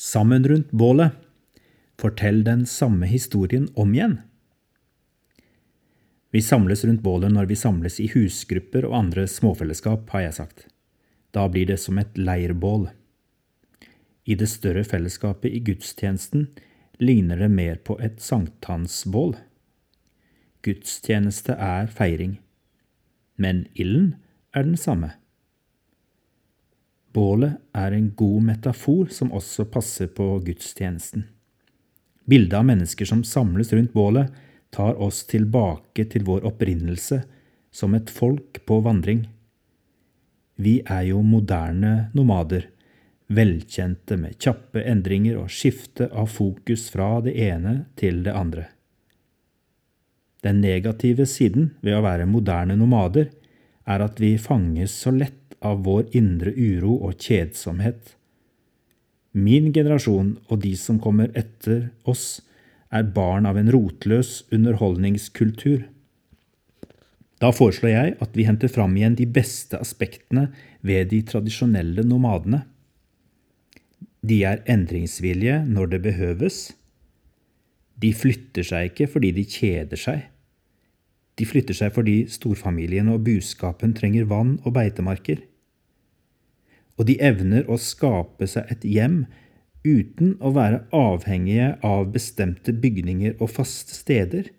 sammen rundt bålet. Fortell den samme historien om igjen. Vi samles rundt bålet når vi samles i husgrupper og andre småfellesskap, har jeg sagt. Da blir det som et leirbål. I det større fellesskapet i gudstjenesten ligner det mer på et sankthansbål. Gudstjeneste er feiring, men ilden er den samme. Bålet er en god metafor som også passer på gudstjenesten. Bildet av mennesker som samles rundt bålet, tar oss tilbake til vår opprinnelse som et folk på vandring. Vi er jo moderne nomader, velkjente med kjappe endringer og skifte av fokus fra det ene til det andre. Den negative siden ved å være moderne nomader er at vi fanges så lett av vår indre uro og kjedsomhet. Min generasjon og de som kommer etter oss, er barn av en rotløs underholdningskultur. Da foreslår jeg at vi henter fram igjen de beste aspektene ved de tradisjonelle nomadene. De er endringsvillige når det behøves. De flytter seg ikke fordi de kjeder seg. De flytter seg fordi storfamilien og buskapen trenger vann og beitemarker og de evner å skape seg et hjem uten å være avhengige av bestemte bygninger og faste steder.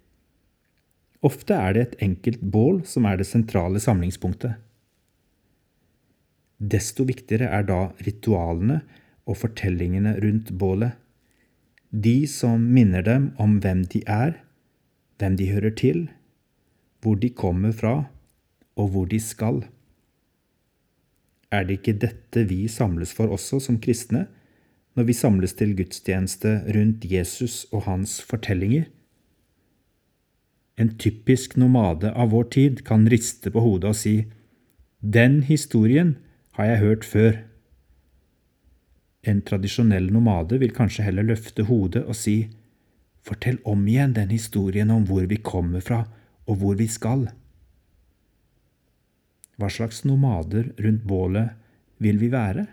Ofte er det et enkelt bål som er det sentrale samlingspunktet. Desto viktigere er da ritualene og fortellingene rundt bålet. De som minner dem om hvem de er, hvem de hører til, hvor de kommer fra, og hvor de skal. Er det ikke dette vi samles for også som kristne, når vi samles til gudstjeneste rundt Jesus og hans fortellinger? En typisk nomade av vår tid kan riste på hodet og si Den historien har jeg hørt før. En tradisjonell nomade vil kanskje heller løfte hodet og si Fortell om igjen den historien om hvor vi kommer fra og hvor vi skal. Hva slags nomader rundt bålet vil vi være?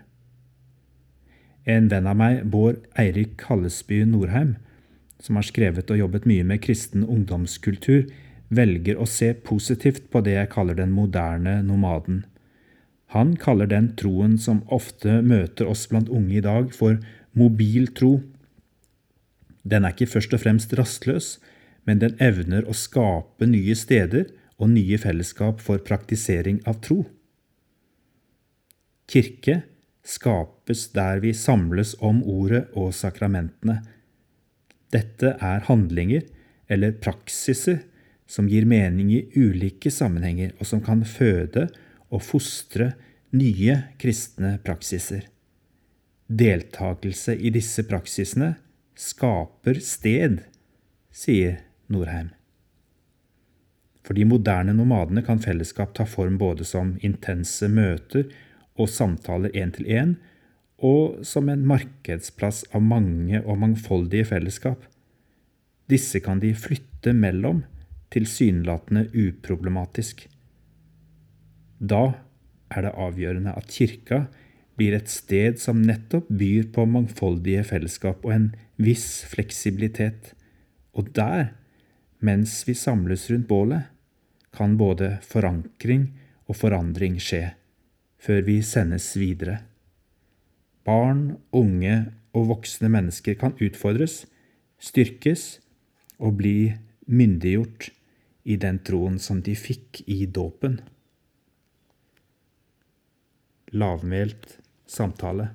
En venn av meg, Bård Eirik Hallesby Norheim, som har skrevet og jobbet mye med kristen ungdomskultur, velger å se positivt på det jeg kaller den moderne nomaden. Han kaller den troen som ofte møter oss blant unge i dag, for mobil tro. Den er ikke først og fremst rastløs, men den evner å skape nye steder og nye fellesskap for praktisering av tro. Kirke skapes der vi samles om ordet og sakramentene. Dette er handlinger eller praksiser som gir mening i ulike sammenhenger, og som kan føde og fostre nye kristne praksiser. Deltakelse i disse praksisene skaper sted, sier Norheim. For de moderne nomadene kan fellesskap ta form både som intense møter og samtaler én til én, og som en markedsplass av mange og mangfoldige fellesskap. Disse kan de flytte mellom, tilsynelatende uproblematisk. Da er det avgjørende at kirka blir et sted som nettopp byr på mangfoldige fellesskap og en viss fleksibilitet. Og der, mens vi samles rundt bålet, kan både forankring og forandring skje, før vi sendes videre. Barn, unge og voksne mennesker kan utfordres, styrkes og bli myndiggjort i den troen som de fikk i dåpen. Lavmælt samtale.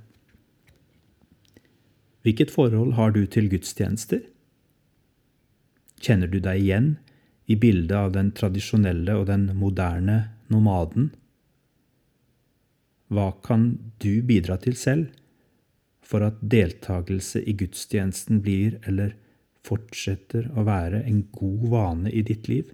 Hvilket forhold har du til gudstjenester? Kjenner du deg igjen i bildet av den tradisjonelle og den moderne nomaden? Hva kan du bidra til selv for at deltakelse i gudstjenesten blir eller fortsetter å være en god vane i ditt liv?